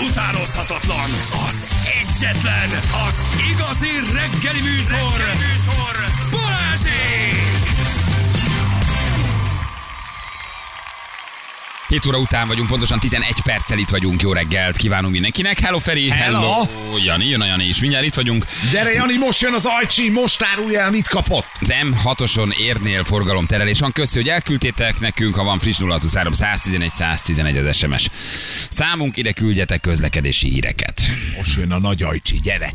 utánozhatatlan, az egyetlen, az igazi reggeli műsor, reggeli műsor. Balázsék! 7 óra után vagyunk, pontosan 11 perccel itt vagyunk. Jó reggelt kívánunk mindenkinek. Hello Feri, Hello. Jani, jön a Jani is. Mindjárt itt vagyunk. Gyere, Jani, most jön az ajcsi, most árulja el, mit kapott. Az M6-oson érnél forgalomterelés van. Köszi, hogy elküldtétek nekünk, ha van friss 023 111 111 az SMS. Számunk ide küldjetek közlekedési híreket. Most jön a nagy ajcsi, gyere.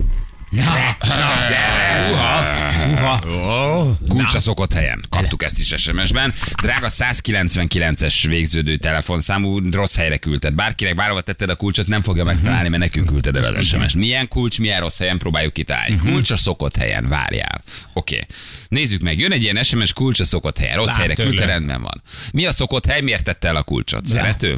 Gyere, na, gyere. Uha. Oh, Kulcsa szokott helyen. Kaptuk ezt is SMS-ben. Drága 199-es végződő telefonszámú, rossz helyre küldted. Bárkinek bárhova tetted a kulcsot, nem fogja megtalálni, mert nekünk küldted el az SMS. Milyen kulcs, milyen rossz helyen próbáljuk kitalálni. Kulcsa szokott helyen, várjál. Oké. Okay. Nézzük meg, jön egy ilyen SMS kulcsa szokott helyen. Rossz helyre tőle. küldte, rendben van. Mi a szokott hely, miért tette el a kulcsot? Szerető?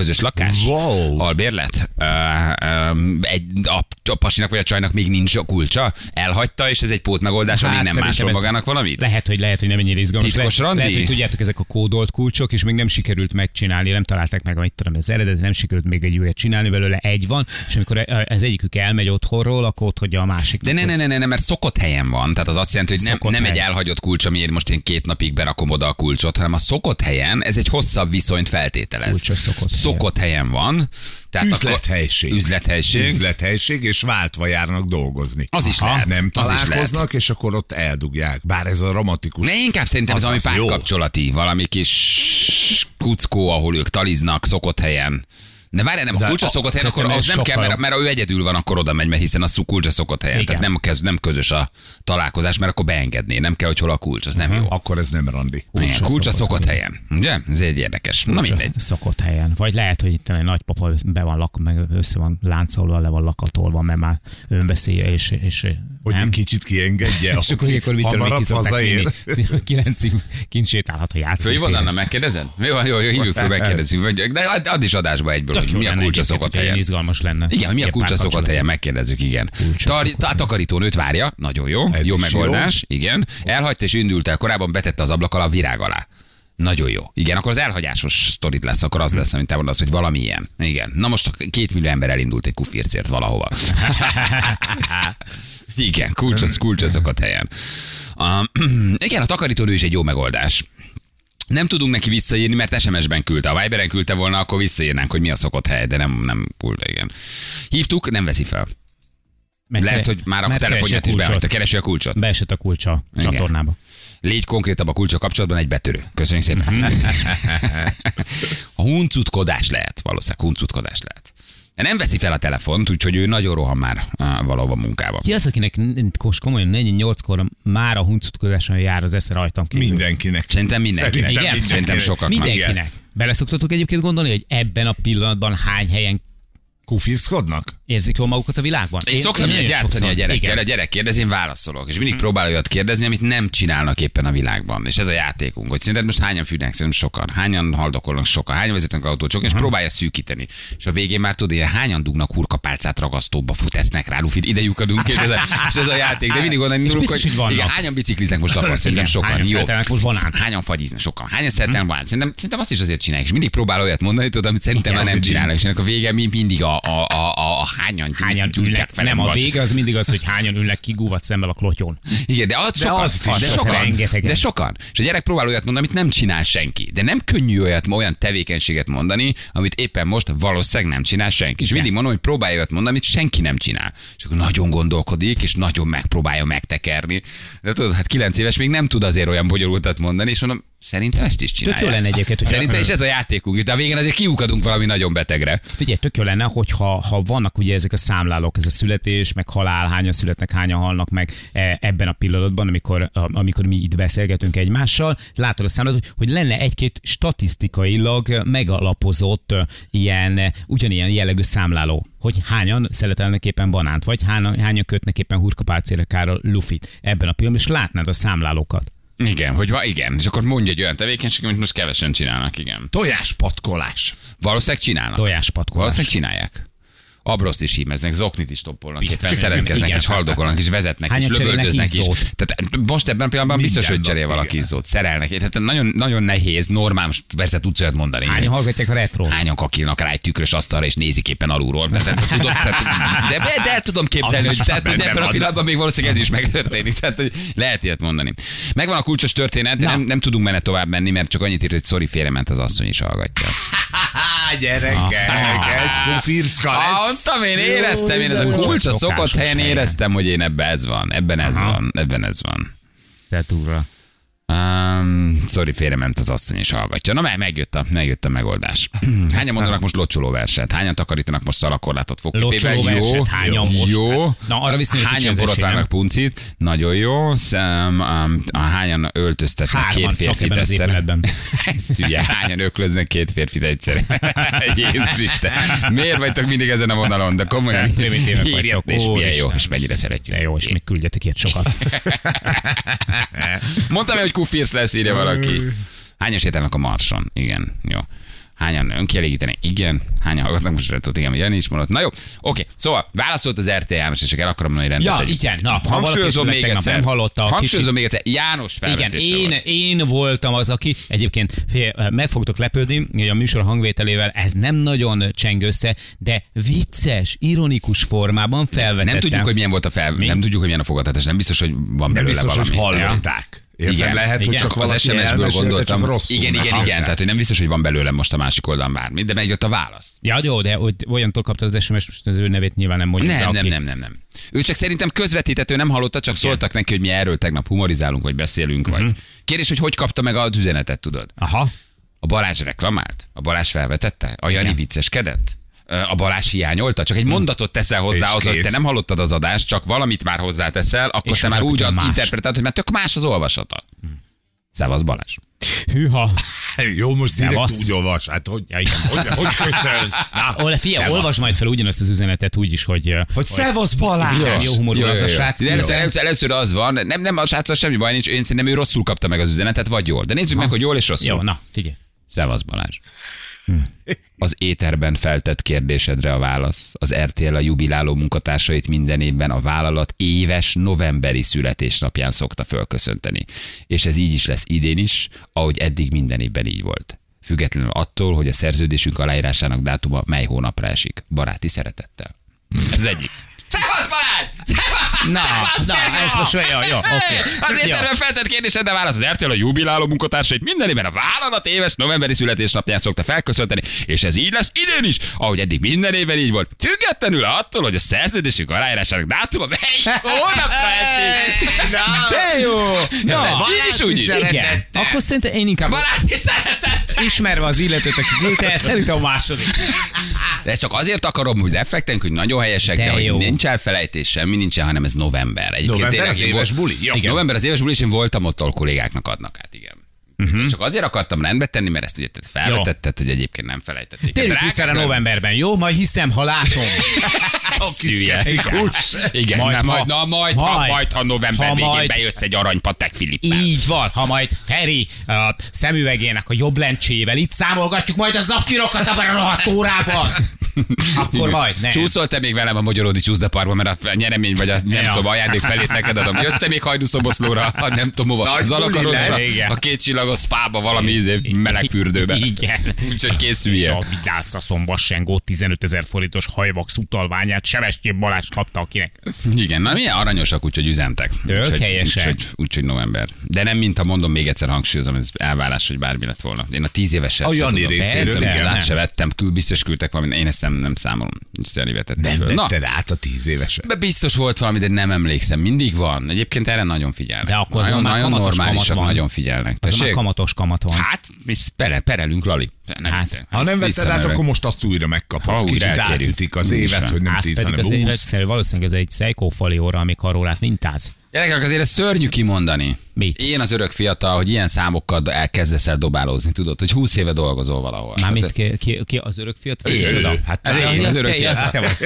Közös lakás? Wow. Albérlet? Uh, um, egy, a, a pasinak vagy a csajnak még nincs a kulcsa? Elhagyta, és ez egy pót megoldás, hát, még nem másol magának valamit? Lehet, hogy lehet, hogy nem ennyire izgalmas. Titkos lehet, randi? lehet, hogy tudjátok, ezek a kódolt kulcsok, és még nem sikerült megcsinálni, nem találták meg, amit tudom, az eredet, nem sikerült még egy újat csinálni, belőle egy van, és amikor az egyikük elmegy otthonról, akkor ott hagyja a másik. De ne, ne, ne, ne, ne, mert szokott helyen van. Tehát az azt jelenti, hogy nem, Szokott nem egy elhagyott kulcs, amiért most én két napig berakom oda a kulcsot, hanem a szokott helyen, ez egy hosszabb viszonyt feltételez. Kulcsos szokott helyen. Szokott helyen van. Tehát Üzlethelység. Akkor, üzlethelység. Üzlethelység, és váltva járnak dolgozni. Az is lehet, Nem találkoznak, és akkor ott eldugják. Bár ez a romantikus. Ne, inkább szerintem ez valami párkapcsolati, valami kis kuckó, ahol ők taliznak szokott helyen. De várjál, nem, a kulcsa a- szokott helyen, akkor az nem kell, mert, mert ha ő egyedül van, akkor oda megy, mert hiszen az kulcsa szokott helyen. Igen. Tehát nem, kez, nem közös a találkozás, mert akkor beengedné. Nem kell, hogy hol a kulcs, az nem jó. Akkor ez nem randi. Kulcsa, Kulcsa kulcsa szokott helyen. Ugye? Ez egy érdekes. Na Kulcsa mindegy. Szokott helyen. Vagy lehet, hogy itt egy nagypapa be van lak, meg össze van láncolva, le van lakatolva, mert már önveszélye, és, és Hogy nem. egy kicsit kiengedje. És akkor ilyenkor mit tudom, ki szokták. Kilencig kint sétálhat, hogy játszik. Fölhívod, Anna, megkérdezed? Jó, jó, jó, hívjuk föl, megkérdezünk. Vagy- De add is adásba egyből, hogy mi a kulcsa szokott helyen. izgalmas lenne. Igen, hogy mi a kulcsa szokott helyen, megkérdezzük, igen. A takarítónőt várja, nagyon jó, jó megoldás, igen. Elhagyta és indult el, korábban betette az ablak alá a virág alá. Nagyon jó. Igen, akkor az elhagyásos sztorit lesz, akkor az lesz, amit te mondasz, hogy valami ilyen. Igen. Na most két millió ember elindult egy kufircért valahova. igen, kulcs, kulcs az szokott helyen. Um, igen, a takarítónő is egy jó megoldás. Nem tudunk neki visszaírni, mert SMS-ben küldte. A Viberen küldte volna, akkor visszaírnánk, hogy mi a szokott hely, de nem, nem küldte, igen. Hívtuk, nem veszi fel. Mert Lehet, hogy már a telefonját is behagyta. Keresi a kulcsot. Beesett a kulcsa a Igen. csatornába. Légy konkrétabb a kulcsa kapcsolatban egy betörő. Köszönjük szépen. a huncutkodás lehet, valószínűleg huncutkodás lehet. Nem veszi fel a telefont, úgyhogy ő nagyon rohan már valahova munkába. Ki az, akinek most komolyan 48-kor már a huncutkodáson jár az esze rajtam kívül? Mindenkinek. Szerintem mindenkinek. Szerintem Igen? mindenkinek. Szerintem sokaknak. Mindenkinek. Bele szoktatok egyébként gondolni, hogy ebben a pillanatban hány helyen Kufirckodnak? érzik jól magukat a világban? Én szoktam ilyet nagyon játszani a gyerekkel, Igen. a gyerek kérdez, én válaszolok, és mindig próbálok olyat kérdezni, amit nem csinálnak éppen a világban. És ez a játékunk, hogy szerinted most hányan fűnek, szerintem sokan, hányan haldokolnak sokan, hányan vezetnek autót sokan, és próbálja szűkíteni. És a végén már tudod, ilyen hányan dugnak hurkapálcát ragasztóba, fut esznek rá, lufit, ide lyukadunk, és ez a, és ez a játék. De mindig onnan indulunk, biztos, hogy igen, hányan bicikliznek most akkor, szerintem sokan. hányan Jó. most banánt? Hányan fagyiznak, sokan. Hányan szeretelnek banánt? Szerintem, szerintem azt is azért csinálják, és mindig próbál olyat mondani, tudod, amit szerintem Igen, már nem hogy csinálnak, és ennek a vége mi- mindig a, a, a, a, a hányan, Hányan ülnek, velem nem a vége az mindig az, hogy hányan ülnek kigúvat szemben a klotyon. Igen, de, az sokan, azt is de sokan, de sokan. És a gyerek próbál olyat mondani, amit nem csinál senki. De nem könnyű olyat, olyan tevékenységet mondani, amit éppen most valószínűleg nem csinál senki. És mindig mondom, hogy próbálja olyat mondani, amit senki nem csinál. És akkor nagyon gondolkodik, és nagyon megpróbálja megtekerni. De tudod, hát kilenc éves még nem tud azért olyan bonyolultat mondani, és mondom, szerintem ezt is csinálják. jó lenne egyébként, hogy- Szerintem, és ez a játékunk, de a végén azért kiukadunk valami nagyon betegre. Figyelj, tök jó lenne, hogyha ha vannak ugye ezek a számlálók, ez a születés, meg halál, hányan születnek, hányan halnak meg e, ebben a pillanatban, amikor, amikor mi itt beszélgetünk egymással, látod a számlálót, hogy lenne egy-két statisztikailag megalapozott ö, ilyen, eh, ugyanilyen jellegű számláló hogy hányan szeletelnek éppen banánt, vagy hányan, hányan kötnek éppen hurkapálcérekára lufit ebben a pillanatban, és látnád a számlálókat. Igen, hogy va, igen. És akkor mondja egy olyan tevékenység, amit most kevesen csinálnak, igen. Tojáspatkolás. Valószínűleg csinálnak. Tojáspatkolás. Valószínűleg csinálják. Habroszt is hímeznek, zoknit is toppolnak, éppen szeretkeznek, igen. és haldokolnak, és vezetnek, Hányan és lövöldöznek is. Tehát most ebben a pillanatban biztos, hogy cserél valaki izzót, szerelnek. Tehát nagyon, nagyon nehéz, normál, most persze tudsz olyat mondani. Hányan hallgatják a retro? Hányan kakilnak rá egy tükrös asztalra, és nézik éppen alulról. De, de, tudod, tehát, de, de, el tudom képzelni, hogy, tehát, hogy ebben a pillanatban még valószínűleg ez is megtörténik. Tehát, hogy lehet ilyet mondani. Megvan a kulcsos történet, de nem, nem tudunk benne tovább menni, mert csak annyit írt, hogy sorry, félrement az asszony is hallgatja. Há, gyerekek, ez kufirszka Ah, lesz. mondtam, én éreztem, én ez a Jó, kulcs a szokásos szokott helyen éreztem, hogy én ebben ez van, ebben ez Aha. van, ebben ez van. Te túlra. Um, sorry, félrement az asszony és hallgatja. Na, meg, megjött a, megjött a megoldás. Hányan mondanak most locsoló verset? Hányan takarítanak most szalakorlátot? Locsoló Jó, verset? Hányan most? jó. Na, arra kicsi Hányan borotválnak puncit? Nagyon jó. Szem, um, hányan öltöztetnek két Hárman csak férfit épületben. Ez hülye. Hányan öklöznek két férfit egyszer? Jézus Isten. Miért vagytok mindig ezen a vonalon? De komolyan. Írjat, és milyen jó, és mennyire szeretjük. Jó, és még küldjetek ilyet sokat. Mondtam, hogy kufirsz lesz, írja valaki. Hányan sétálnak a Marson? Igen, jó. Hányan önkielégítenek? Igen. Hányan hallgatnak most retót? Igen, Jani is mondott. Na jó, oké. Szóval válaszolt az RT János, és csak el akarom mondani, hogy rendet Ja, tegyünk. igen. Na, ha Hangsúlyozom még egyszer. nem hallotta, a Hangsúlyozom kicsit- még egyszer. János Igen, én, volt. én voltam az, aki egyébként fél, meg fogtok lepődni, hogy a műsor hangvételével ez nem nagyon cseng össze, de vicces, ironikus formában felvetettem. Nem tudjuk, hogy milyen volt a fel, Mi? nem tudjuk, hogy milyen a fogadtatás. Nem biztos, hogy van Nem belőle biztos, hogy valami. hallották. Érted? Igen. Lehet, hogy Igen. csak az SMS-ből gondoltam. csak rosszul igen, igen, igen. Tehát, hogy nem biztos, hogy van belőle most a másik oldalon bármi, de megjött a válasz. Ja, jó, de hogy olyantól kapta az SMS, most az ő nevét nyilván nem mondjuk. Nem, nem, nem, nem, nem. Ő csak szerintem közvetített, ő nem hallotta, csak szóltak neki, hogy mi erről tegnap humorizálunk, vagy beszélünk, Mhm. vagy. Kérdés, hogy hogy kapta meg az üzenetet, tudod? Aha. A Balázs reklamált? A Balázs felvetette? A Jani vicceskedett? A Balázs hiányolta? Csak egy mondatot teszel hozzá, És az, hogy te nem hallottad az adást, csak valamit már hozzáteszel, akkor És te már úgy interpretálod, hogy már tök más az olvasata. Szevasz Balázs. Hűha. Jó, most direkt úgy olvas. Hát hogy, Ja, igen. hogy, hogy köszönsz? Na, Ol, figyelj, olvasd majd fel ugyanazt az üzenetet úgy is, hogy, Hogy szevasz Balázs! Jó, jó humorú az a srác. Először, először, először, az van, nem, nem a sráccal semmi baj nincs, én szerintem ő rosszul kapta meg az üzenetet, vagy jól. De nézzük meg, hogy jól és rosszul. Jó, na, figyelj. Szevasz Balázs. Az éterben feltett kérdésedre a válasz. Az RTL a jubiláló munkatársait minden évben a vállalat éves novemberi születésnapján szokta fölköszönteni. És ez így is lesz idén is, ahogy eddig minden évben így volt. Függetlenül attól, hogy a szerződésünk aláírásának dátuma mely hónapra esik. Baráti szeretettel. Ez egyik. Balázs! Na, na, ez most olyan, jó, oké. Az Jó. éterben feltett kérdésedre válasz. Az RTL a jubiláló munkatársait minden évben a vállalat éves novemberi születésnapján szokta felköszönteni, és ez így lesz idén is, ahogy eddig minden évben így volt. Függetlenül attól, hogy a szerződésünk aláírásának dátuma mely hónapra esik. Na, De jó! Na, így is úgy is. Igen. Akkor szerintem én inkább Baráti szeretet. Ismerve az illetőt, aki küldte, szerintem a második. De ezt csak azért akarom, hogy reflektálunk, hogy nagyon helyesek, de, De hogy jó. nincs elfelejtés, semmi nincsen, hanem ez november. Egyébként November az éves buli? Jó. Igen. November az éves buli, és én voltam ott, ahol kollégáknak adnak át, igen. Uh-huh. Csak azért akartam rendbe tenni, mert ezt ugye te felvetetted, hogy egyébként nem felejtették. Drágák vissza a novemberben, jó? Majd hiszem, ha látom. Szülye. Igen, Majd, majd, ha- majd, na, majd, ha, majd- majd, ha november ha végén majd- bejössz egy aranypatek Filippel. Így van, ha majd Feri a szemüvegének a jobb lencsével itt számolgatjuk majd a zafirokat abban a rohadt órában. Akkor majd, nem. Csúszol te még velem a Magyaródi csúszdaparkban, mert a nyeremény vagy a nem Ja. tudom, ajándék felét neked adom. Jössz te még hajdúszoboszlóra, a nem tudom hova. Igen. a két csillagos spába, valami izé, meleg fürdőbe. Igen. Úgyhogy És készülje. a Vigyázz a Szombasengó 15 ezer forintos hajvax utalványát Sebestyén Balázs kapta akinek. Igen, na milyen aranyosak, úgyhogy üzentek. Tök Úgyhogy- helyesek. Úgyhogy, úgyhogy november. De nem, mint a mondom, még egyszer hangsúlyozom, ez elvárás, hogy bármi lett volna. Én a tíz évesen. A Jani részéről. Lát Nem. se vettem, kül, biztos küldtek valamit, én ezt nem, nem számolom. Ezt Jani vetett Nem vetted át a tíz éveset. de biztos volt valami, de nem emlékszem. Mindig van. Egyébként erre nagyon figyelnek. De akkor nagyon, már nagyon van. nagyon figyelnek. Az már kamatos kamat van. Hát, mi pere, perelünk, Lali. Nem Hát. Ha nem vetted át, akkor most azt újra megkapod. Ha újra Kicsit átütik az évet, hogy nem Hát tíz, hanem az húsz. valószínűleg ez egy Seiko óra, ami karórát mintáz. Gyerekek, azért ez szörnyű kimondani. Mit? Én az örök fiatal, hogy ilyen számokkal elkezdesz el dobálózni, tudod, hogy 20 éve dolgozol valahol. Mármint Tehát- ki, ki, ki, az örök fiatal? Én. Hát Elég, én az az örök fiatal. az.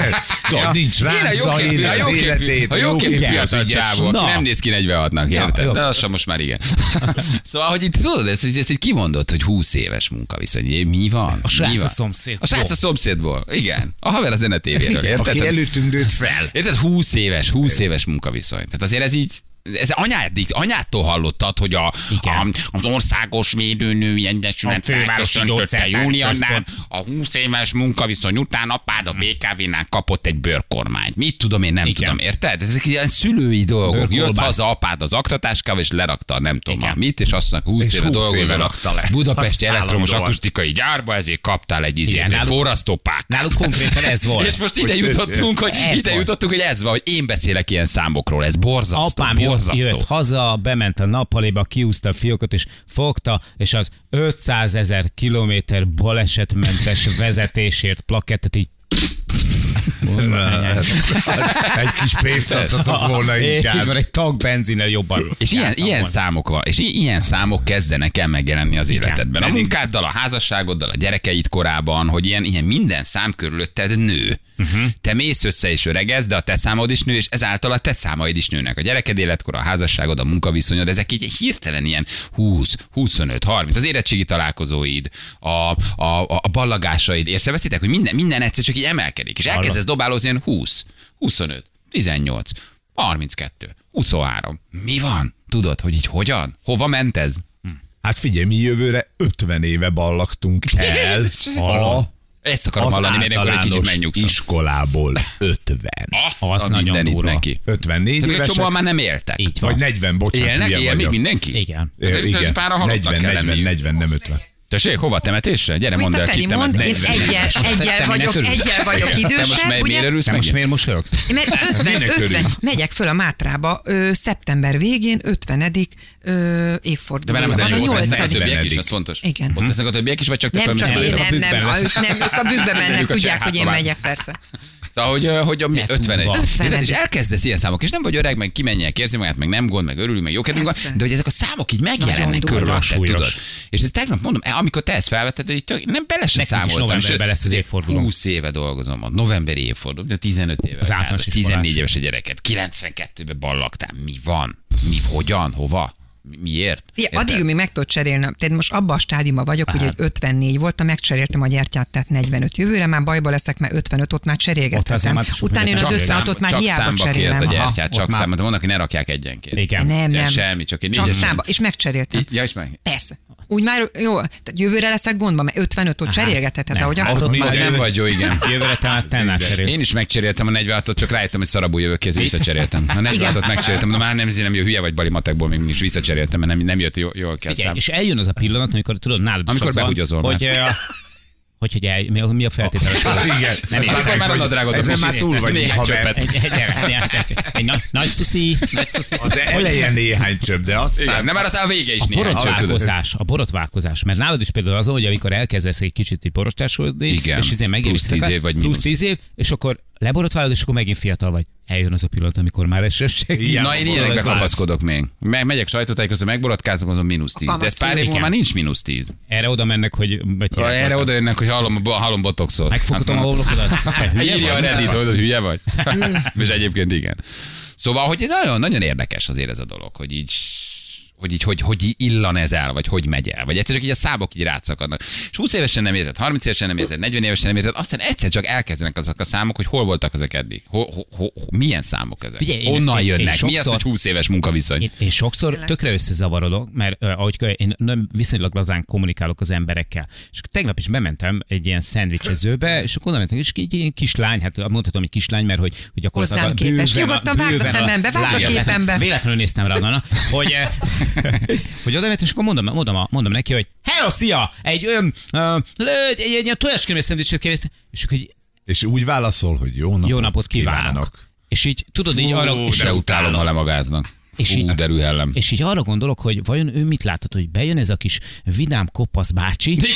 Tudod, nincs Én a jóképű, a jóképű, a jóképű fiatal az csávó, nem néz ki 46-nak, érted? De lassan most már igen. Szóval, hogy itt tudod, ezt, ezt így kimondott, hogy 20 éves munkaviszony. Mi van? A srác a szomszédból. A srác a szomszédból. Igen. A haver az zenetévéről, érted? Aki előttünk nőtt fel. Érted? 20 éves, 20 éves munkaviszony. Tehát azért ez így, ez anyádig, anyától hallottad, hogy a, a, az országos védőnői egyesület felköszöntötte központ. a 20 éves munkaviszony után apád a BKV-nál kapott egy bőrkormányt. Mit tudom én, nem Igen. tudom, érted? Ezek ilyen szülői dolgok. Jött Bőrkolbász. haza apád az aktatáskával, és lerakta, nem tudom Igen. már mit, és azt mondja, 20 És éve 20 dolgozol. Budapesti Azt elektromos állandóan. akusztikai gyárba, ezért kaptál egy náluk- forrasztópák. Náluk konkrétan ez volt. És most ide jutottunk, hogy ide jutottunk, hogy ez van, hogy én beszélek ilyen számokról. Ez borzasztó. Apám jött, borzasztó. jött haza, bement a nappaléba, kiúzta a fiókot, és fogta, és az 500 ezer kilométer balesetmentes vezetésért plakettet így Egy kis pénzt adtatok volna inkább. van egy tag benzinnel jobban. És ilyen, ilyen számok van, és ilyen számok kezdenek el megjelenni az életedben. A munkáddal, a házasságoddal, a gyerekeid korában, hogy ilyen, ilyen minden szám körülötted nő. Uh-huh. Te mész össze és öregez, de a te számod is nő, és ezáltal a te számaid is nőnek. A gyereked életkor, a házasságod, a munkaviszonyod, ezek így hirtelen ilyen 20, 25, 30, az érettségi találkozóid, a, a, a, a ballagásaid. Észreveszitek, hogy minden, minden egyszer csak így emelkedik, és elkezdesz dobálózni ilyen 20, 25, 18, 32, 23. Mi van? Tudod, hogy így hogyan? Hova ment ez? Hát figyelj, mi jövőre 50 éve ballagtunk el a, Ezt akarom az hallani, mert egy kicsit megnyugszom. iskolából 50. Azt, Az a nagyon durva. neki. 54 De egy évesek, csomóan már nem éltek. Így van. vagy 40, bocsánat, Élnek, él még mindenki? Igen. Ez Igen, halottnak 40, kell 40, lenniük. 40, nem 50. Tessék, hova temetésre? Gyere, mondd el, ki mond, én egyel, egyel, vagyok, egyel vagyok Te most idősebb, mely, miért örülsz meg? most miért mosolyogsz? Mert 50, Minek 50, örülsz? megyek föl a Mátrába ö, szeptember végén, 50. Ö, De évforduló. velem az van, a elég ott lesznek a 8. többiek is, az fontos. Igen. Ott lesznek a többiek is, vagy csak te Nem csak én, nem, nem, ők nem, ők a bükkbe mennek, tudják, hogy én megyek, persze. Szóval, hogy, hogy a mi De 50 durva. 50. És elkezdesz ilyen számok, és nem vagy öreg, meg kimenjek, érzi magát, meg nem gond, meg örülünk, meg jókedvünk van, Persze. de hogy ezek a számok így megjelennek körülötted, tudod. És ez tegnap mondom, e, amikor te ezt felvetted, így tök, nem bele se is számoltam. sőt, lesz az évforduló. 20 éve dolgozom ott, novemberi évforduló, de 15 éve. Az hát, általános 14 iskolás. éves a gyereket, 92-ben ballagtál. Mi van? Mi, hogyan? Hova? Mi- Miért? Érted? addig még meg tudod cserélni. Tehát most abban a stádiumban vagyok, hogy egy 54 voltam, megcseréltem a gyertyát, tehát 45 jövőre, már bajba leszek, mert 55 ott már sok Utána jön az mindent összeadott, már csak hiába számba kért a cserélem. gyertyát, Aha, csak ott már- számba. De vannak, hogy ne rakják egyenként. Igen. Nem, Ja, nem. semmi, csak egy Csak számba, és megcseréltem. Ja, és meg. Persze. Úgy már jó, tehát jövőre leszek gondban, mert 55 ott cserélgetheted, ahogy Ott akarod. mi- Már nem vagy jó, igen. Jövőre te már te nem. Én is megcseréltem a 46-ot, csak rájöttem, hogy szarabú jövök ezért visszacseréltem. A 46-ot megcseréltem, de már nem, ezért nem jó, hülye vagy bali matekból, még is visszacseréltem, mert nem, nem jött jó, jól kell szám. és eljön az a pillanat, amikor tudod, nálad is Amikor az van, behugyozol hogy, már. hogy, hogy el, mi, a, mi a feltételes Igen. Nem Ez. Amikor már a nadrágot Ezen a már túl vagy, néhány csöppet. egy, egy, egy, egy, egy nagy, szuszi, nagy szuszi. Az eleje néhány csöpp, de Igen, aztán... nem már aztán a vége is tudod. Borotválkozás, a borotválkozás. Mert nálad is például az, hogy amikor elkezdesz egy kicsit így borostásodni, és izé megér, Plusz 10 év vagy plusz mínusz. 10 év, és akkor leborotválod, és akkor megint fiatal vagy. Eljön az a pillanat, amikor már ez sem segít. Na, én ilyenekbe kapaszkodok még. Me- megyek sajtótájékoztató, megborotkázok, azon mínusz 10. De ez pár év múlva már nincs mínusz 10. Erre oda mennek, hogy... vagy Erre oda jönnek, hogy hallom, hallom botoxot. Megfoghatom a homlokodat. Hülye Írja a vagy? Reddit, hogy hülye vagy. És egyébként igen. Szóval, hogy nagyon, nagyon érdekes azért ez a dolog, hogy így hogy így, hogy, hogy illan ez el, vagy hogy megy el, vagy egyszer csak így a szábok így rátszakadnak. És 20 évesen nem érzed, 30 évesen nem érzed, 40 évesen nem érzed, aztán egyszer csak elkezdenek azok a számok, hogy hol voltak ezek eddig. Ho, ho, ho, ho, milyen számok ezek? Figyelj, én- Honnan én- én jönnek? Mi az, sokszor- hogy 20 éves munkaviszony? Én, én sokszor tökre összezavarodok, mert uh, ahogy én nem viszonylag lazán kommunikálok az emberekkel. És tegnap is bementem egy ilyen szendvicsezőbe, és akkor mentem, és egy ilyen kislány, hát mondhatom, hogy kislány, mert hogy, hogy akkor Hozzám képest. Nyugodtan vágd a szemembe, vágd a képembe. Véletlenül néztem rá, na, hogy, hogy oda mentem, és akkor mondom, mondom, mondom neki, hogy hello, szia, egy, öm, ö, egy, egy, egy, egy tojáskrémes szendvicset kérdeztem, és akkor így, És úgy válaszol, hogy jó napot, jó napot kívánok. És így, tudod, így arra, Fú, és De utálom, ha lemagáznak. És Hú, így- derű hellem. És így arra gondolok, hogy vajon ő mit látott, hogy bejön ez a kis vidám kopasz bácsi, Igen.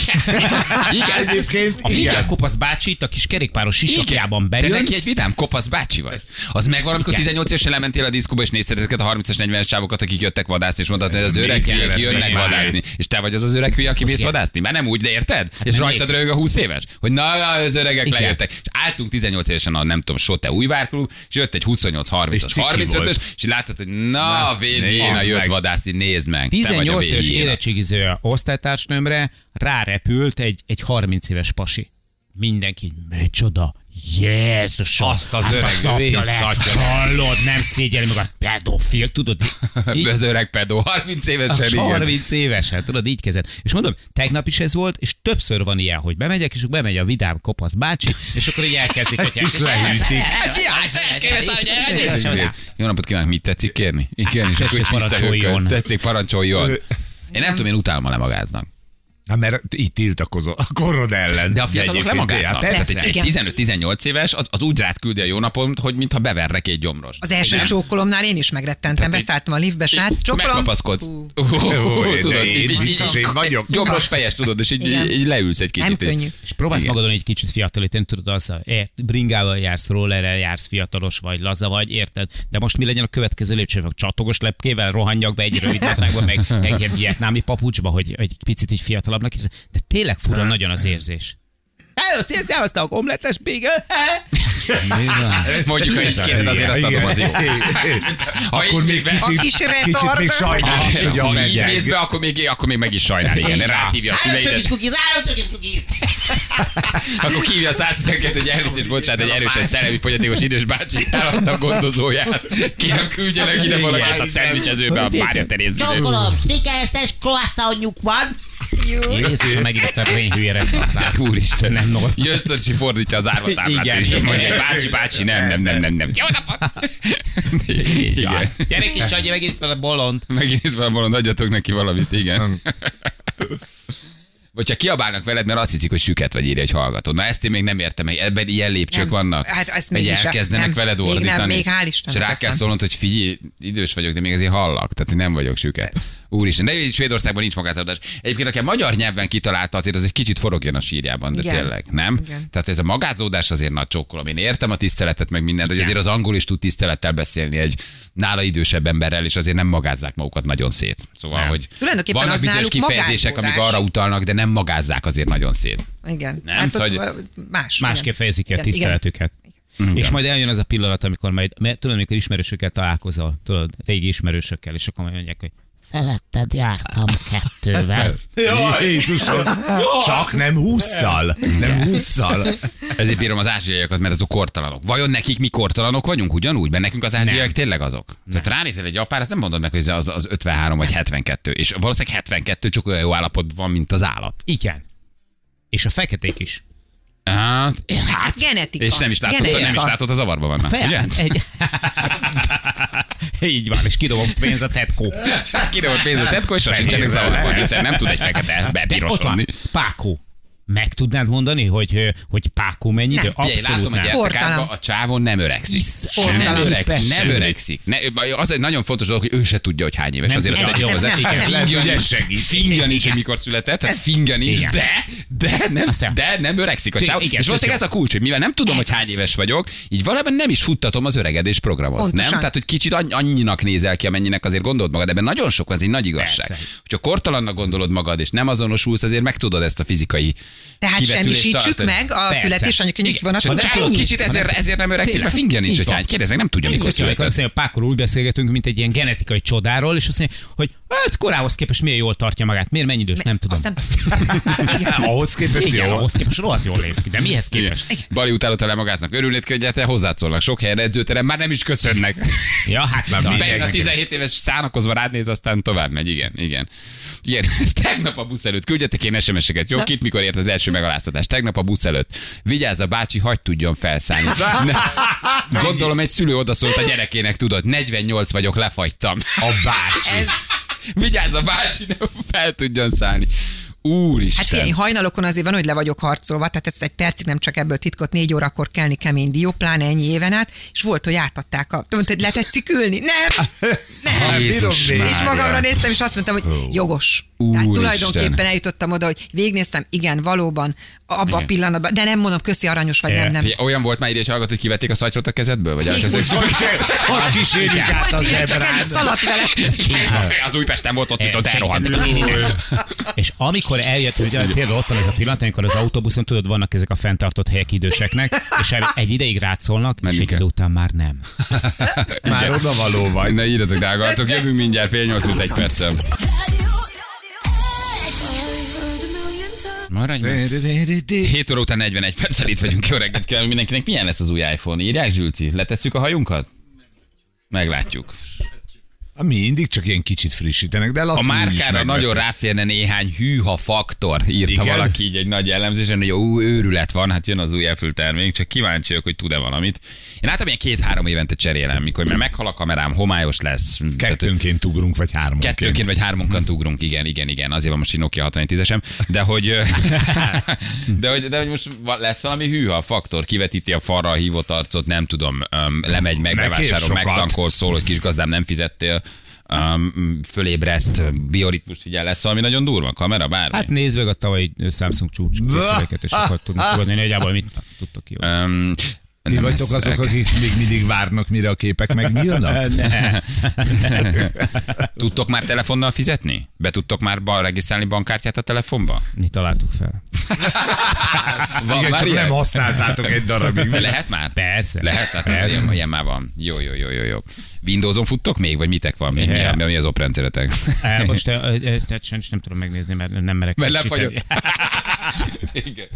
Igen. Egyébként a vidám igen. kopasz bácsi itt a kis kerékpáros sisakjában Te bejön, neki egy vidám kopasz bácsi vagy. Az megvan, amikor Igen. 18 évesen lementél a diszkóba, és nézted ezeket a 30-as, 40-es csávokat, akik jöttek vadászni, és mondtad, hogy az öreg hülyék ez jönnek vadászni. És te vagy az az öreg hülye, aki mész vadászni? Már nem úgy, de érted? és nem rajtad rög a 20 éves? Hogy na, az öregek Igen. lejöttek. És álltunk 18 évesen a nem tudom, Sote újvárklub, és jött egy 28-30-as, És ciki 35-ös, volt. és láttad, hogy na, Vén nézd Héna jött vadászni, nézd meg. Te vagy a 18 éves érettségiző osztálytársnőmre rárepült egy, egy 30 éves pasi. Mindenki, micsoda, Jézusom! Azt az hát öreg vészatya. Hallod, nem szégyeli meg a pedofil, tudod? Így, Az öreg pedó, 30 évesen, a igen. 30 évesen, tudod, így kezdett. És mondom, tegnap is ez volt, és többször van ilyen, hogy bemegyek, és bemegy a vidám kopasz bácsi, és akkor így elkezdik, hogy És lehűtik. Jó napot kívánok, mit tetszik kérni? Igen, és akkor visszahőkölt. Tetszik, parancsoljon. Én nem tudom, én utálom, ha lemagáznak. Hát mert itt tiltakozol a korod ellen. De a fiatalok lemagáznak. ja, Tehát egy, egy 15-18 éves, az, az úgy rád küldi a jó napot, hogy mintha beverre két gyomros. Az első Nem? csókolomnál én is megrettentem, beszálltam a liftbe, srác, csókolom. Megkapaszkodsz. De én biztos én vagyok. Gyomros fejes, tudod, és így, így, így leülsz egy kicsit. Nem így. könnyű. És próbálsz magadon egy kicsit fiatalítani, tudod, az, e, bringával jársz, rollerrel jársz, fiatalos vagy, laza vagy, érted? De most mi legyen a következő lépcső? Vagy Csatogos lepkével rohanjak be egy rövid meg, ilyen vietnámi papucsba, hogy egy picit így fiatalabbnak hisz. De tényleg fura nagyon az érzés. Hello, szia, a omletes bégel. Mondjuk, ha ezt kéred, azért azt adom, az jó. Akkor még kicsit, kis kicsit még sajnál is, hogy a Ha így megyek. be, akkor még, akkor még meg is sajnál, igen. Rátívja a szüleidet. Akkor kívja a százszerket, egy elnézést, bocsánat, egy erősen szellemi fogyatékos idős bácsi eladta a gondozóját. Kérem, küldjenek ide valakit a szendvicsezőbe a Mária Teréz. Csókolom, snickerstes croissantjuk van. Jézusom, megint ezt a rén hülye reklamát. Úristen, Nem normális. Jösztösi fordítja az árvatáblát, Igen, és igen. mondja, bácsi, bácsi, nem, nem, nem, nem, nem. Jó napot! Igen. Gyere kis Csagy, megint itt van a bolond. Megint nézve a bolond, adjatok neki valamit, igen. Vagy ha kiabálnak veled, mert azt hiszik, hogy süket vagy írja egy hallgató. Na ezt én még nem értem, hogy ebben ilyen lépcsők Nem. vannak. Hát ezt hogy még elkezdenek nem. veled Még nem, ordítani. még hál' És Istennek rá ezt kell nem. szólnod, hogy figyelj, idős vagyok, de még azért hallak. Tehát nem vagyok süket. Úristen, de így Svédországban nincs magázódás. Egyébként, aki a magyar nyelven kitalálta, azért az egy kicsit forogjon a sírjában, de Igen. tényleg, nem? Igen. Tehát ez a magázódás azért nagy csókolom. Én értem a tiszteletet, meg mindent, hogy Igen. azért az angol is tud tisztelettel beszélni egy nála idősebb emberrel, és azért nem magázzák magukat nagyon szét. Szóval, Nem. hogy Tulajdonképpen vannak bizonyos kifejezések, amik magázódás. arra utalnak, de nem magázzák azért nagyon szét. Igen. Nem, hát szóval, más. Másképp igen. fejezik ki a Igen, igen. tiszteletüket. És majd eljön az a pillanat, amikor majd, mert tudod, amikor ismerősökkel találkozol, tudod, régi ismerősökkel, és akkor majd mondják, hogy Feletted jártam kettővel. Jaj, Jézusom! Csak nem hússzal. Nem hússzal. Ezért bírom az ázsiaiakat, mert azok kortalanok. Vajon nekik mi kortalanok vagyunk ugyanúgy? Mert nekünk az ázsiaiak tényleg azok. Tehát ránézel egy apára, azt nem mondod meg, hogy az, az 53 vagy 72. És valószínűleg 72 csak olyan jó állapotban van, mint az állat. igen. És a feketék is. Hát, hát Genetika. És nem is látod, nem is látod, az zavarban vannak. Fel, Ugye? egy... Így van, és kidobom pénz a tetkó. Kidobott pénzt a tetkó, és azt sincsenek zavarban, hiszen nem tud egy fekete De ott van. Pákó. Meg tudnád mondani, hogy, hogy Pákó mennyi idő? Nem. Figyelj, látom, hogy nem. Kortalan. gyertekárban a csávon nem öregszik. Kortalan. Nem, öreg, nem öregszik. Ne, az egy nagyon fontos dolog, hogy ő se tudja, hogy hány éves. Nem Azért tudja. azt tegyük Nem, hozzá. Fingja hogy ez nincs, nincs, hogy mikor született, tehát fingja nincs, de, de nem, de nem öregszik a Igen, csáv. igen, És valószínűleg ez a kulcs, hogy mivel nem tudom, hogy hány éves vagyok, így valójában nem is futtatom az öregedés programot. Pontosan. Nem? Tehát, hogy kicsit annyi- annyinak nézel ki, amennyinek azért gondolod magad, ebben nagyon sok, ez egy nagy igazság. Persze. Hogyha kortalannak gondolod magad, és nem azonosulsz, azért meg tudod ezt a fizikai Tehát semmisítsük meg a születésanyag, a de csávó ennyi. kicsit ezért, ezért nem öregszik, mert fingja nincs, hogy hány. Kérdezek, nem tudja, mikor született. azt mondja, Pákról úgy beszélgetünk, mint egy ilyen genetikai csodáról, és azt mondja, hogy hát korához képest milyen jól tartja magát. Miért mennyi idős? Nem tudom. Igen. Ahhoz képest Igen, ahhoz képest rohadt jól néz ki, de mihez képest? Bali utálata lemagáznak. Örülnéd, hogy egyáltalán hozzászólnak. Sok helyen edzőterem már nem is köszönnek. Ja, hát Már Persze a Mindenki. 17 éves szánakozva rád néz, aztán tovább megy. Igen, igen. Igen, tegnap a busz előtt küldjetek én SMS-eket. Jó, kit mikor ért az első megaláztatás? Tegnap a busz előtt. Vigyázz a bácsi, hagyd tudjon felszállni. Gondolom egy szülő odaszólt a gyerekének, tudod, 48 vagyok, lefagytam. A bácsi. Ez... Vigyázz a bácsi, ne fel tudjon szállni. Úristen. Hát figyelj, hajnalokon azért van, hogy le vagyok harcolva, tehát ezt egy percig nem csak ebből titkot, négy órakor kelni kemény dió, pláne ennyi éven át, és volt, hogy átadták a, mondta, hogy letetszik ülni. Nem, nem. Jézus És magamra néztem, és azt mondtam, hogy jogos. Tehát Úristen. tulajdonképpen eljutottam oda, hogy végnéztem, igen, valóban, abban a pillanatban, de nem mondom, köszi, aranyos vagy, nem, nem. Figyelj, Olyan volt már ide, hogy hallgat, hogy kivették a szatyrot a kezedből? Vagy Hogy kísérjük át az ebrán. szaladt vele. Az Újpesten volt ott, viszont elrohant. És amikor eljött, hogy például ott van ez a pillanat, amikor az autóbuszon tudod, vannak ezek a fenntartott helyek időseknek, és egy ideig rátszólnak, és Menni egy idő után már nem. Már oda való vagy. Ne írjatok, drágáltok, jövünk mindjárt fél nyolc, mint egy percem. Maradj meg. 7 óra után 41 perccel itt vagyunk, jó reggelt kell mindenkinek. Milyen lesz az új iPhone? Írják, Zsülci? Letesszük a hajunkat? Meglátjuk. Mindig csak ilyen kicsit frissítenek, de A Laci is márkára nagyon ráférne néhány hűha faktor, írta Igen? valaki így egy nagy elemzésen, hogy ó, őrület van, hát jön az új Apple termék, csak kíváncsi vagyok, hogy tud-e valamit. Én általában ilyen két-három évente cserélem, mikor már meghal a kamerám, homályos lesz. Kettőnként ugrunk, vagy háromként. Kettőnként vagy hármunkat ugrunk, igen, igen, igen. Azért van most egy Nokia 6110-esem, de hogy, de hogy, de hogy most lesz valami hűha faktor, kivetíti a falra a hívott arcot, nem tudom, lemegy meg, bevásárol, megtankol, szól, hogy kis gazdám nem fizettél, um, fölébreszt, bioritmust figyel, lesz valami nagyon durva, kamera, bármi. Hát nézd meg a tavalyi Samsung csúcs készüléket, és akkor tudnak fogadni, nagyjából mit tudtok ki. Um, Ti nem vagytok azok, akik még mindig várnak, mire a képek megnyílnak? Tudtok már telefonnal fizetni? Be tudtok már regisztrálni bankkártyát a telefonba? Mi találtuk fel. Van Igen, már csak ilyen? nem használtátok egy darabig. Lehet már? Persze. Lehet, hát ilyen, ilyen már van. Jó, jó, jó, jó, jó. Windowson futtok még, vagy mitek van? Mi, mi, mi, mi az oprendszeretek? Most tehát sajnos nem tudom megnézni, mert nem merek. Mert lefagyok. Igen.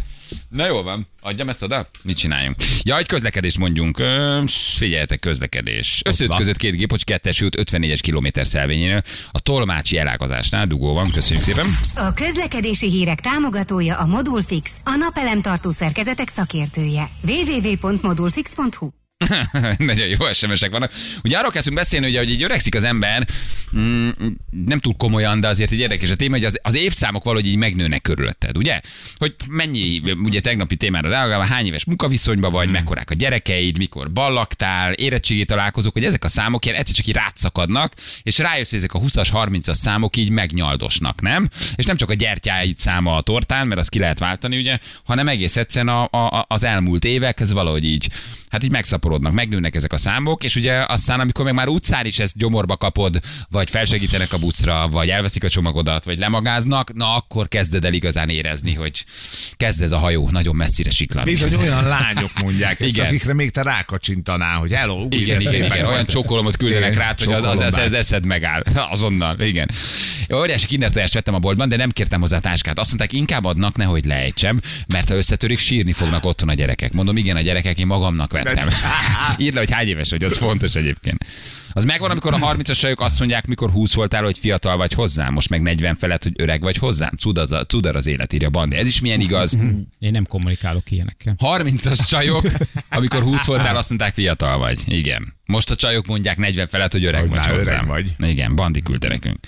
Na jó van, adjam ezt oda? Mit csináljunk? Ja, egy közlekedést mondjunk. Ö, figyeljetek, közlekedés. Összeütközött két gép, hogy kettes út 54-es kilométer szelvényénél. A tolmácsi elágazásnál dugó van. Köszönjük szépen. A közlekedési hírek támogatója a Modulfix, a napelemtartó szerkezetek szakértője. www.modulfix.hu Nagyon jó SMS-ek vannak. Ugye arról kezdünk beszélni, ugye, hogy így öregszik az ember, mm, nem túl komolyan, de azért egy érdekes a téma, hogy az, az évszámok valahogy így megnőnek körülötted, ugye? Hogy mennyi, ugye tegnapi témára reagálva, hány éves munkaviszonyban vagy, mekkorák a gyerekeid, mikor ballaktál, érettségi találkozók, hogy ezek a számok ilyen egyszer csak így rátszakadnak, és rájössz, hogy ezek a 20-as, 30-as számok így megnyaldosnak, nem? És nem csak a gyertyáid száma a tortán, mert azt ki lehet váltani, ugye, hanem egész egyszerűen a, a, az elmúlt évek, ez valahogy így, hát így megszaporodnak, megnőnek ezek a számok, és ugye aztán, amikor meg már utcán is ezt gyomorba kapod, vagy felsegítenek a buszra, vagy elveszik a csomagodat, vagy lemagáznak, na akkor kezded el igazán érezni, hogy kezd ez a hajó nagyon messzire siklani. Bizony olyan lányok mondják ezt, Igen. akikre még te rákacsintanál, hogy hello, úgy Igen, igen, szépen igen, olyan vagy. csókolomot küldenek Igen, rá, hogy az, az, az, az eszed megáll. Azonnal, igen. Óriási kindertojást vettem a boltban, de nem kértem hozzá táskát. Azt mondták, inkább adnak, nehogy lejtsem, mert ha összetörik, sírni fognak otthon a gyerekek. Mondom, igen, a gyerekek, én magamnak vettem. Írd le, hogy hány éves vagy, az fontos egyébként. Az megvan, amikor a 30-as sajok azt mondják, mikor 20 voltál, hogy fiatal vagy hozzám, most meg 40 felett, hogy öreg vagy hozzám. Cudar az, cudar az élet, írja Bandi. Ez is milyen igaz. Én nem kommunikálok ilyenekkel. 30-as csajok, amikor 20 voltál, azt mondták, fiatal vagy. Igen. Most a csajok mondják 40 felett, hogy öreg Hogy vagy már öreg hozzám. vagy. Igen, Bandi küldte nekünk.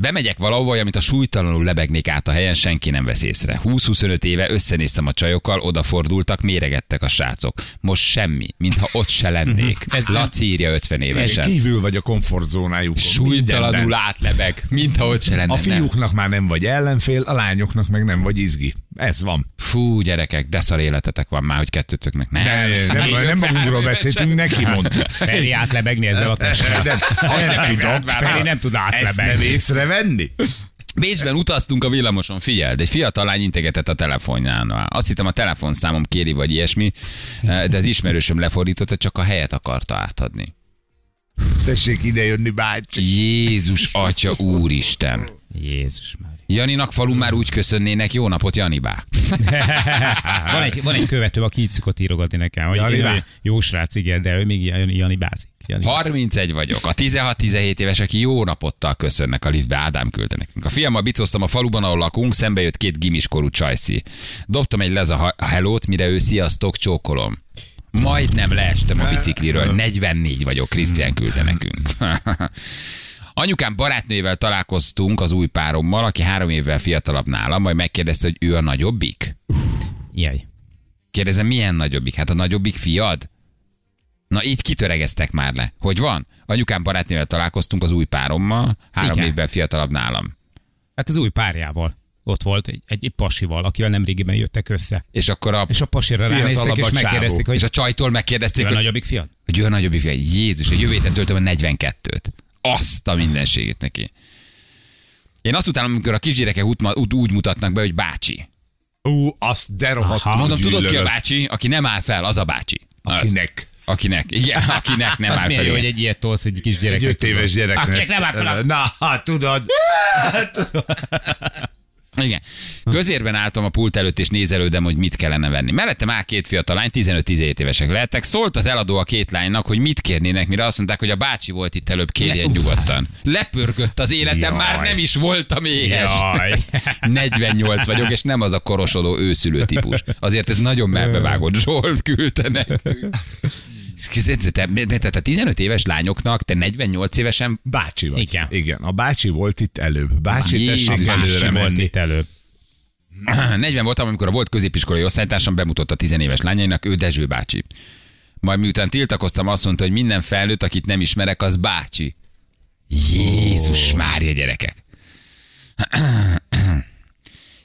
Bemegyek valahova, amit a súlytalanul lebegnék át a helyen, senki nem vesz észre. 20-25 éve összenéztem a csajokkal, odafordultak, méregettek a srácok. Most semmi, mintha ott se lennék. Ez Laci írja 50 évesen. Kívül vagy a komfortzónájukon. Súlytalanul mindenben. átlebeg, mintha ott se lenne. A Nem. fiúknak már nem vagy ellenfél, a lányoknak meg nem vagy izgi. Ez van. Fú, gyerekek, de szar életetek van már, hogy kettőtöknek. Nem, Nem, nem, nem, nem 53 magunkról beszéltünk, neki mondtuk. Feri átlebegni ezzel a testre. De nem tudok. Feri nem tud Ezt nem átlebegni. észrevenni? Bécsben utaztunk a villamoson, figyeld, egy fiatal lány integetett a telefonján. Azt hittem a telefonszámom kéri, vagy ilyesmi, de az ismerősöm lefordította, csak a helyet akarta átadni. Tessék idejönni, bácsi. Jézus, atya, úristen. Jézus már. Janinak falu már úgy köszönnének, jó napot, Janibá. Van egy, van egy követő, aki így szokott írogatni nekem, hogy Jani én- bá. jó srác, igen, de ő még Jani, Jani bázik. Jani. 31 vagyok. A 16-17 évesek jó napottal köszönnek a liftbe. Ádám küldte nekünk. A fiammal bicoztam a faluban, ahol lakunk, szembe jött két gimiskorú csajszi. Dobtam egy lez a hellót, mire ő sziasztok, csókolom. Majdnem leestem a bicikliről. 44 vagyok, Krisztián küldte nekünk. Anyukám barátnőjével találkoztunk az új párommal, aki három évvel fiatalabb nálam, majd megkérdezte, hogy ő a nagyobbik. Jaj. Kérdezem, milyen nagyobbik? Hát a nagyobbik fiad? Na itt kitöregeztek már le. Hogy van? Anyukám barátnővel találkoztunk az új párommal, három Igen. évvel fiatalabb nálam. Hát az új párjával. Ott volt egy, egy, egy pasival, akivel nem régiben jöttek össze. És akkor a, És a pasira ránéztek, és megkérdezték, hogy és a csajtól megkérdezték, ő a hogy, nagyobbik fiad? hogy ő a nagyobbik fiad. Jézus, a jövő héten töltöm a 42-t. Azt a mindenségét neki. Én azt utálom, amikor a kisgyerekek úgy, úgy, úgy mutatnak be, hogy bácsi. Ú, azt de rohadt. Aha. Mondom, tudod ki a bácsi? Aki nem áll fel, az a bácsi. Az. Akinek. Akinek, igen, akinek nem Az áll fel. jó, hogy egy ilyet tolsz egy kis Egy öt éves gyereknek. Akinek nem áll fel Na, hát tudod. Igen. Közérben álltam a pult előtt, és nézelődem, hogy mit kellene venni. Mellettem áll két fiatal lány, 15-17 évesek lehettek. Szólt az eladó a két lánynak, hogy mit kérnének, mire azt mondták, hogy a bácsi volt itt előbb, kérjen nyugodtan. Lepörgött az életem, Jaj. már nem is voltam éhes. Jaj. 48 vagyok, és nem az a korosodó őszülő típus. Azért ez nagyon melbevágott. Zsolt küldte nekünk. Te, te, te 15 éves lányoknak, te 48 évesen Bácsi vagy. Igen. Igen, a bácsi volt itt előbb. Bácsi, tessék előre volt menni. itt előbb. 40 voltam, amikor a volt középiskolai osztálytársam bemutatta 10 éves lányainak, ő Dezső bácsi. Majd miután tiltakoztam, azt mondta, hogy minden felnőtt, akit nem ismerek, az bácsi. Jézus Mária gyerekek.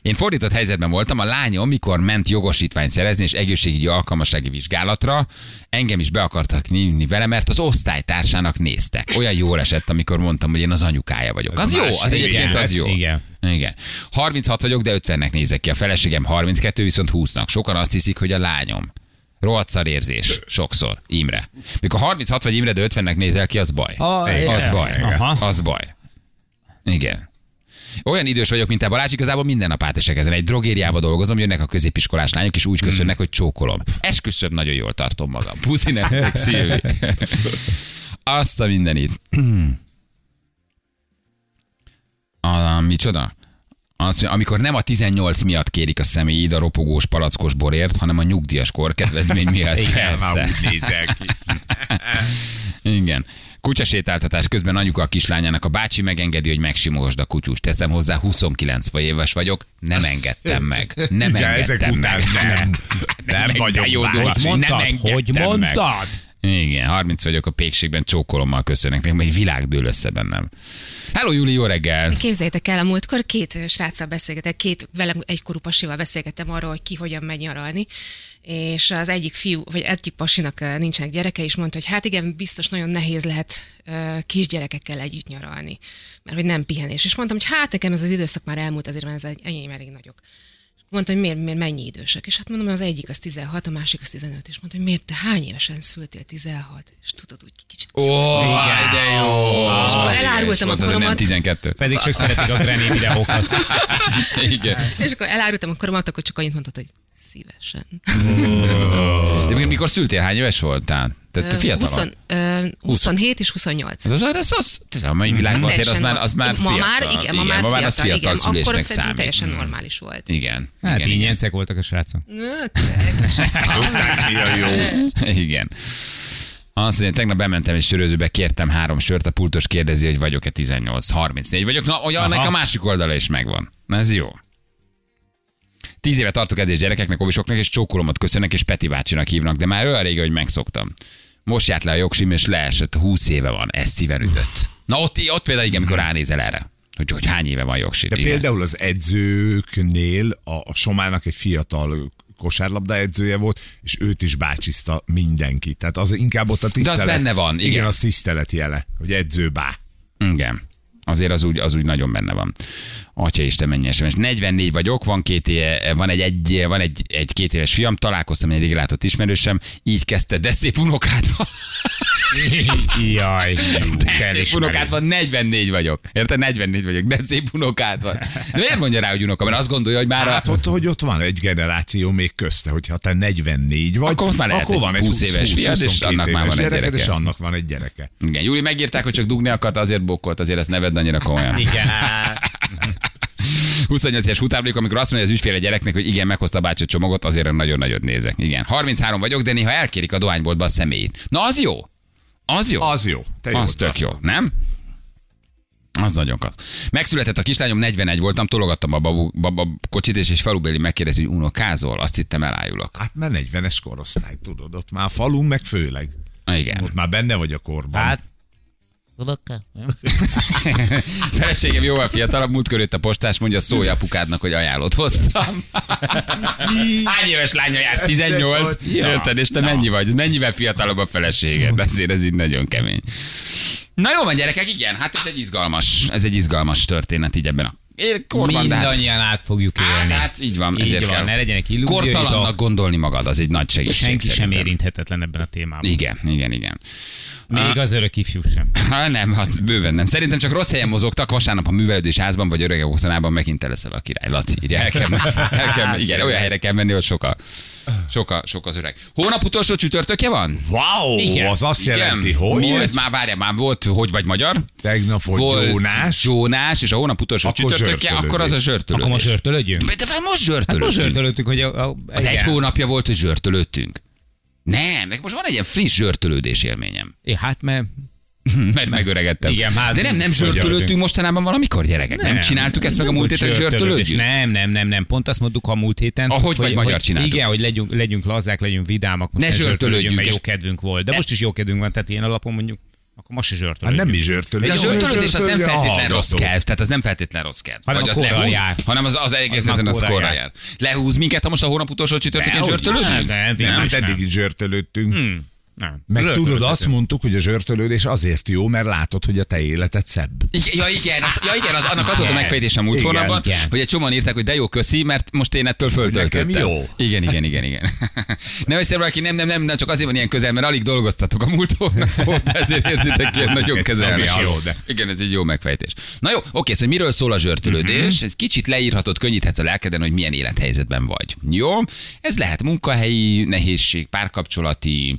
Én fordított helyzetben voltam, a lányom, mikor ment jogosítványt szerezni és egészségügyi alkalmassági vizsgálatra, engem is be akartak nyívni vele, mert az osztálytársának néztek. Olyan jól esett, amikor mondtam, hogy én az anyukája vagyok. Az jó, az egyébként az jó. igen. Igen. 36 vagyok, de 50-nek nézek ki. A feleségem 32, viszont 20-nak. Sokan azt hiszik, hogy a lányom. Rohadt érzés. Sokszor. Imre. Mikor 36 vagy Imre, de 50-nek nézel ki, az baj. Ah, az baj. Aha. Az baj. Igen. Olyan idős vagyok, mint te Balázs, igazából minden nap átesek ezen. Egy drogériába dolgozom, jönnek a középiskolás lányok, és úgy köszönnek, hogy csókolom. Esküszöm, nagyon jól tartom magam. Puszi nektek, Szilvi. Azt a mindenit. A, micsoda? Az, amikor nem a 18 miatt kérik a személyid a ropogós palackos borért, hanem a nyugdíjas kor kedvezmény miatt. Igen, már úgy nézel ki. Igen. Kutyasétáltatás közben anyuka a kislányának a bácsi megengedi, hogy megsimogasd a kutyust. Teszem hozzá, 29 vagy éves vagyok, nem engedtem meg. Nem engedtem ezek után meg. nem. Nem Meg, vagyok jó bácsi. mondtad? Nem engedtem Hogy meg. Igen, 30 vagyok a pékségben, csókolommal köszönnek nekem, egy világ dől össze bennem. Hello, Júli, jó reggel! Képzeljétek el, a múltkor két sráccal beszélgetek, két velem egykorú pasival beszélgettem arról, hogy ki hogyan megy nyaralni, és az egyik fiú, vagy egyik pasinak nincsenek gyereke, és mondta, hogy hát igen, biztos nagyon nehéz lehet kisgyerekekkel együtt nyaralni, mert hogy nem pihenés. És mondtam, hogy hát nekem ez az időszak már elmúlt, azért mert ez egy, enyém elég nagyok. Mondta, hogy miért, miért mennyi idősek. És hát mondom, az egyik az 16, a másik az 15. És mondta, hogy miért te hány évesen szültél 16? És tudod, úgy kicsit Ó, de jó! És akkor elárultam És a koromat. 12. Pedig csak szeretik a Granny videókat. Igen. És akkor elárultam a koromat, akkor csak annyit mondott, hogy szívesen. De mikor szültél, hány éves voltál? Tehát fiatal 20, ö, 27 és 28. Ez az, az, az, az a mai világban azért az már, az már ma fiatal. már, igen, ma már ma fiatal, már az fiatal igen. Akkor szülésnek szerintem számít. teljesen Mm. normális volt. Igen. Hát igen, igen. ingyencek voltak a srácok. Tudták, mi a jó. Igen. Azt mondja, tegnap bementem egy sörözőbe, kértem három sört, a pultos kérdezi, hogy vagyok-e 18, 34 vagyok. Na, olyan annak a másik oldala is megvan. Na, ez jó. Tíz éve tartok edés gyerekeknek, ovisoknak, és csókolomat köszönnek, és Peti bácsinak hívnak, de már olyan régen, hogy megszoktam. Most járt le a jogsim, és leesett, 20 éve van, ez szíven ütött. Na ott, ott például igen, amikor ránézel erre, hogy, hogy hány éve van jogsim. De igen. például az edzőknél a, a Somának egy fiatal kosárlabda edzője volt, és őt is bácsiszta mindenki. Tehát az inkább ott a tisztelet. benne van, igen. Igen, az tisztelet jele, hogy edző bá. Igen. Azért az úgy, az úgy nagyon benne van. Atya Isten, mennyi SMS. 44 vagyok, van, két éve, van, egy, egy, van egy, egy két éves fiam, találkoztam egy régi látott ismerősem, így kezdte, de szép unokád van. Jaj, De szép unokád van, 44 vagyok. Érted? 44 vagyok, de szép unokád van. De miért mondja rá, hogy unoka? Mert azt gondolja, hogy már a... Hát ott, hogy ott van egy generáció még közte, hogyha te 44 vagy, Akkor ott már lehet egy 20 éves fiad, és 22 annak már van egy gyereke. És annak van egy gyereke. Igen, Júli megírták, hogy csak dugni akart, azért bokkolt, azért ezt neved annyira komolyan. Igen. 28 éves utánblik, amikor azt mondja az ügyfél a gyereknek, hogy igen, meghozta a bácsi a csomagot, azért nagyon nagyot nézek. Igen. 33 vagyok, de néha elkérik a dohányboltba a személyét. Na az jó. Az jó. Az jó. Te jól az tök tartod. jó, nem? Az nagyon klassz. Megszületett a kislányom, 41 voltam, tologattam a babu, baba kocsit, és egy falubéli megkérdezi, hogy unokázol, azt hittem elájulok. Hát már 40-es korosztály, tudod, ott már a falun meg főleg. Igen. Ott már benne vagy a korban. Hát, Tudok-e? Feleségem jóval fiatalabb, múltkor jött a postás, mondja szólj apukádnak, hogy ajánlót hoztam. Hány éves lánya jársz? 18? Ja. Érted? És te mennyi vagy? Mennyivel fiatalabb a feleséged? Azért ez így nagyon kemény. Na jó van, gyerekek, igen, hát ez egy izgalmas, ez egy izgalmas történet így ebben a korban, hát, mindannyian át fogjuk élni. hát így van, Így ezért van, kell. ne legyenek. Kortalannak gondolni magad, az egy nagy segítség. Senki sem szerintem. érinthetetlen ebben a témában. Igen, igen, igen. Még az örök ifjú sem. Ha nem, az bőven nem. Szerintem csak rossz helyen mozogtak, vasárnap a művelődés házban vagy öregek otthonában megint leszel a király. Laci, írja, el kell, el kell, igen, olyan helyre kell menni, hogy sok a, sok, a, sok az öreg. Hónap utolsó csütörtökje van? Wow, Igen. az azt Igen. jelenti, hogy Mi ez már várja, már volt, hogy vagy magyar? tegnap volt, volt Jónás. Jónás, és a hónap utolsó Akkor csütörtökje, akkor az a zsörtölődés. Akkor most zsörtölődjünk? De már most Hát most zsörtölődtünk. zsörtölődtünk, hogy a, a, az egy hónapja volt, hogy zsörtölődtünk. Nem, meg most van egy ilyen friss zsörtölődés élményem. É, hát mert Mert megöregedtem. Igen, hát- De nem, nem zsörtölődtünk mostanában valamikor, gyerekek? Nem, nem csináltuk ezt meg a múlt héten, zsörtölődjünk? Nem, nem, nem, nem. Pont azt mondtuk a múlt héten. Ahogy vagy magyar csináltuk. Igen, hogy legyünk, legyünk lazák, legyünk vidámak. Most Ne zsörtölődjünk, mert jó kedvünk volt. De most is jó kedvünk van, tehát ilyen alapon mondjuk, akkor most is Hát zsörtölődjünk. nem is zsörtölés. De a zsörtölődés az nem feltétlen rossz kell, tehát az nem feltétlen rossz kell. Hanem Vagy a az lehúz, jár. hanem az, az egész Az ezen az korra jár. jár. Lehúz minket, ha most a hónap utolsó csütörtökén zsörtölődünk? Nem, nem, végül Hát eddig nem. is zsörtölődtünk. Hmm. Nem. Meg tudod, Zsörtölődhetünk. azt mondtuk, hogy a zsörtölődés azért jó, mert látod, hogy a te életed szebb. Igen, ja igen, azt, ja igen, az, annak az volt a megfejtésem múlt Igen, hónapban, igen. hogy egy csomóan írták, hogy de jó, köszi, mert most én ettől föltöltöttem. Nekem jó. Igen, igen, igen, igen. Nem össze valaki, nem, nem, nem, nem, csak azért van ilyen közel, mert alig dolgoztatok a múlt hónapot, ezért érzitek ilyen nagyon Ez közel. jó, de- Igen, ez egy jó megfejtés. Na jó, oké, szóval miről szól a zsörtölődés? Egy kicsit leírhatod, könnyíthetsz a lelkeden, hogy milyen élethelyzetben vagy. Jó? Ez lehet munkahelyi nehézség, párkapcsolati,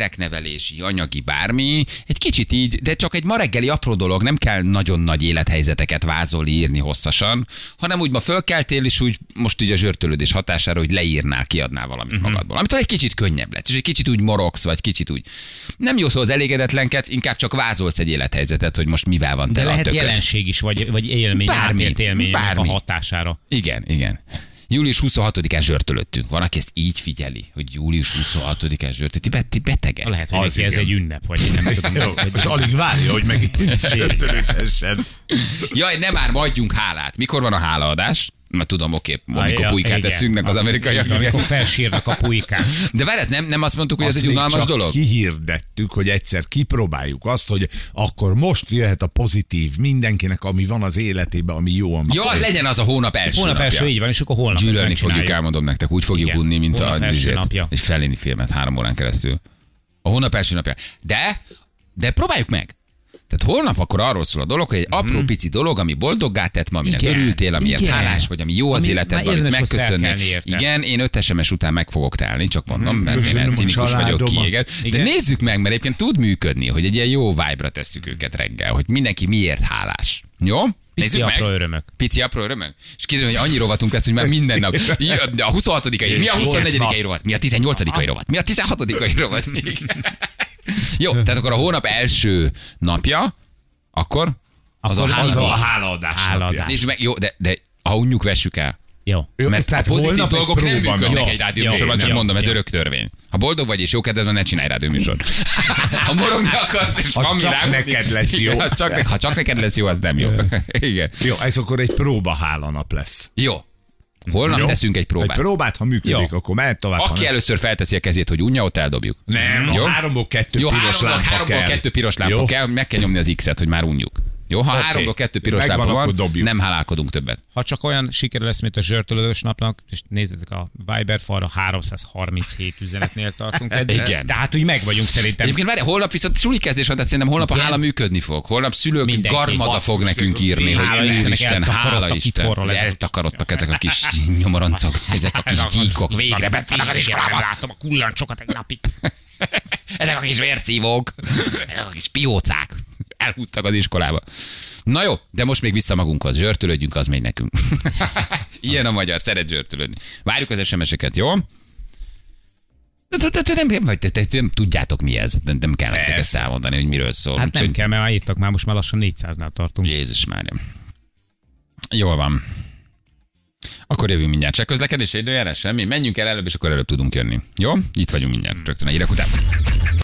gyereknevelési, anyagi, bármi. Egy kicsit így, de csak egy ma reggeli apró dolog, nem kell nagyon nagy élethelyzeteket vázolni, írni hosszasan, hanem úgy ma fölkeltél, és úgy most így a zsörtölődés hatására, hogy leírnál, kiadnál valamit uh-huh. magadból. Amitől egy kicsit könnyebb lesz, és egy kicsit úgy morogsz, vagy kicsit úgy. Nem jó szó az elégedetlenkedsz, inkább csak vázolsz egy élethelyzetet, hogy most mivel van De tele a lehet jelenség is, vagy, vagy élmény, Bármi, élmény a bármi. hatására. Igen, igen. Július 26-án zsörtölöttünk. Van, aki ezt így figyeli, hogy július 26-án zsörtölött. Ti, be- ti betegek. Lehet, hogy neki ez egy ünnep, vagy én nem tudom. Jó, hogy- és alig várja, hogy megint zsörtölődhessen. Jaj, nem már, adjunk hálát. Mikor van a hálaadás? Mert tudom, oké, amikor Ja, pulykát igen. teszünk az amerikaiak. Amikor felsírnak a pulykák. De várj, ez nem, nem azt mondtuk, hogy ez Azt egy még unalmas dolog? kihirdettük, hogy egyszer kipróbáljuk azt, hogy akkor most jöhet a pozitív mindenkinek, ami van az életében, ami jó, ami Ja, szép. legyen az a hónap első Hónap napja. első, így van, és akkor holnap Gyűlölni fogjuk, elmondom nektek. Úgy fogjuk Igen. unni, mint Hónap a napja. Egy felléni filmet három órán keresztül. A hónap első napja. De, de próbáljuk meg. Tehát holnap akkor arról szól a dolog, hogy egy apró pici dolog, ami boldoggá tett ma, aminek Igen, örültél, amiért igen. hálás vagy, ami jó az Ami életedben, már amit megköszönni. Igen, én öt SMS után meg fogok telni, csak mondom, mert én cinikus vagyok kiéget. De nézzük meg, mert egyébként tud működni, hogy egy ilyen jó vibe-ra tesszük őket reggel, hogy mindenki miért hálás. Jó? Nézzük apró meg. örömök. Pici apró örömök? És kiderül, hogy annyi rovatunk lesz, hogy már minden nap. A 26 mi a 24 rovat? Mi a 18 rovat? Mi a 16 rovat? Jó, tehát akkor a hónap első napja, akkor az a Akkor Az hála. a hálaadás Hálaadás. napja. Nézzük meg, jó, de, de ha unjuk, vessük el. Jó. Jó, Mert a tehát pozitív holnap egy dolgok nem működnek nap. egy rádió Jó, műsorban, csak jó, mondom, ez jó. örök törvény. Ha boldog vagy és jó kedved van, ne csinálj rádióműsor. Ha morogni akarsz, és Az csak rágódni- neked lesz jó. Igen, az csak, ha csak neked lesz jó, az nem jó. Igen. Jó, ez akkor egy próba hálanap lesz. Jó. Holnap Jó? teszünk egy Egy próbát. próbát, ha működik, Jó. akkor mehet tovább. Aki először felteszi a kezét, hogy unja, ott eldobjuk. Nem, Jó? háromból kettő Jó, piros háromból, lámpa háromból kell. kettő piros lámpa Jó? kell, meg kell nyomni az X-et, hogy már unjuk. Jó, ha Oké. háromból kettő piros Megvan, lámpa van, dobjuk. nem hálálkodunk többet. Ha csak olyan siker lesz, mint a zsörtölődös napnak, és nézzétek a Viber falra, 337 üzenetnél tartunk eddig. Igen. Tehát úgy meg vagyunk szerintem. Egyébként várj, holnap viszont suli kezdés van, tehát szerintem holnap a Igen. hála működni fog. Holnap szülők Mindenki. garmada Basszus, fog nekünk írni, hála hogy Isten, Isten, hála Isten. Eltakarodtak ezek a kis nyomoroncok, ezek a kis gyíkok, végre bent vannak az iskolában. látom a kullancsokat egy napig. Ezek a kis vérszívók, ezek a kis piócák elhúztak az iskolába. Na jó, de most még vissza magunkhoz. Zsörtölődjünk, az megy nekünk. Ilyen a magyar, szeret zsörtölődni. Várjuk az SMS-eket, jó? De, de, de, nem, vagy, nem tudjátok mi ez, de nem kell nektek ezt elmondani, hogy miről szól. Hát nem kell, mert már írtak, már most már lassan 400-nál tartunk. Jézus már. Jól van. Akkor jövünk mindjárt. Csak közlekedés időjárás, semmi. Menjünk el előbb, és akkor előbb tudunk jönni. Jó? Itt vagyunk mindjárt, rögtön a hírek után.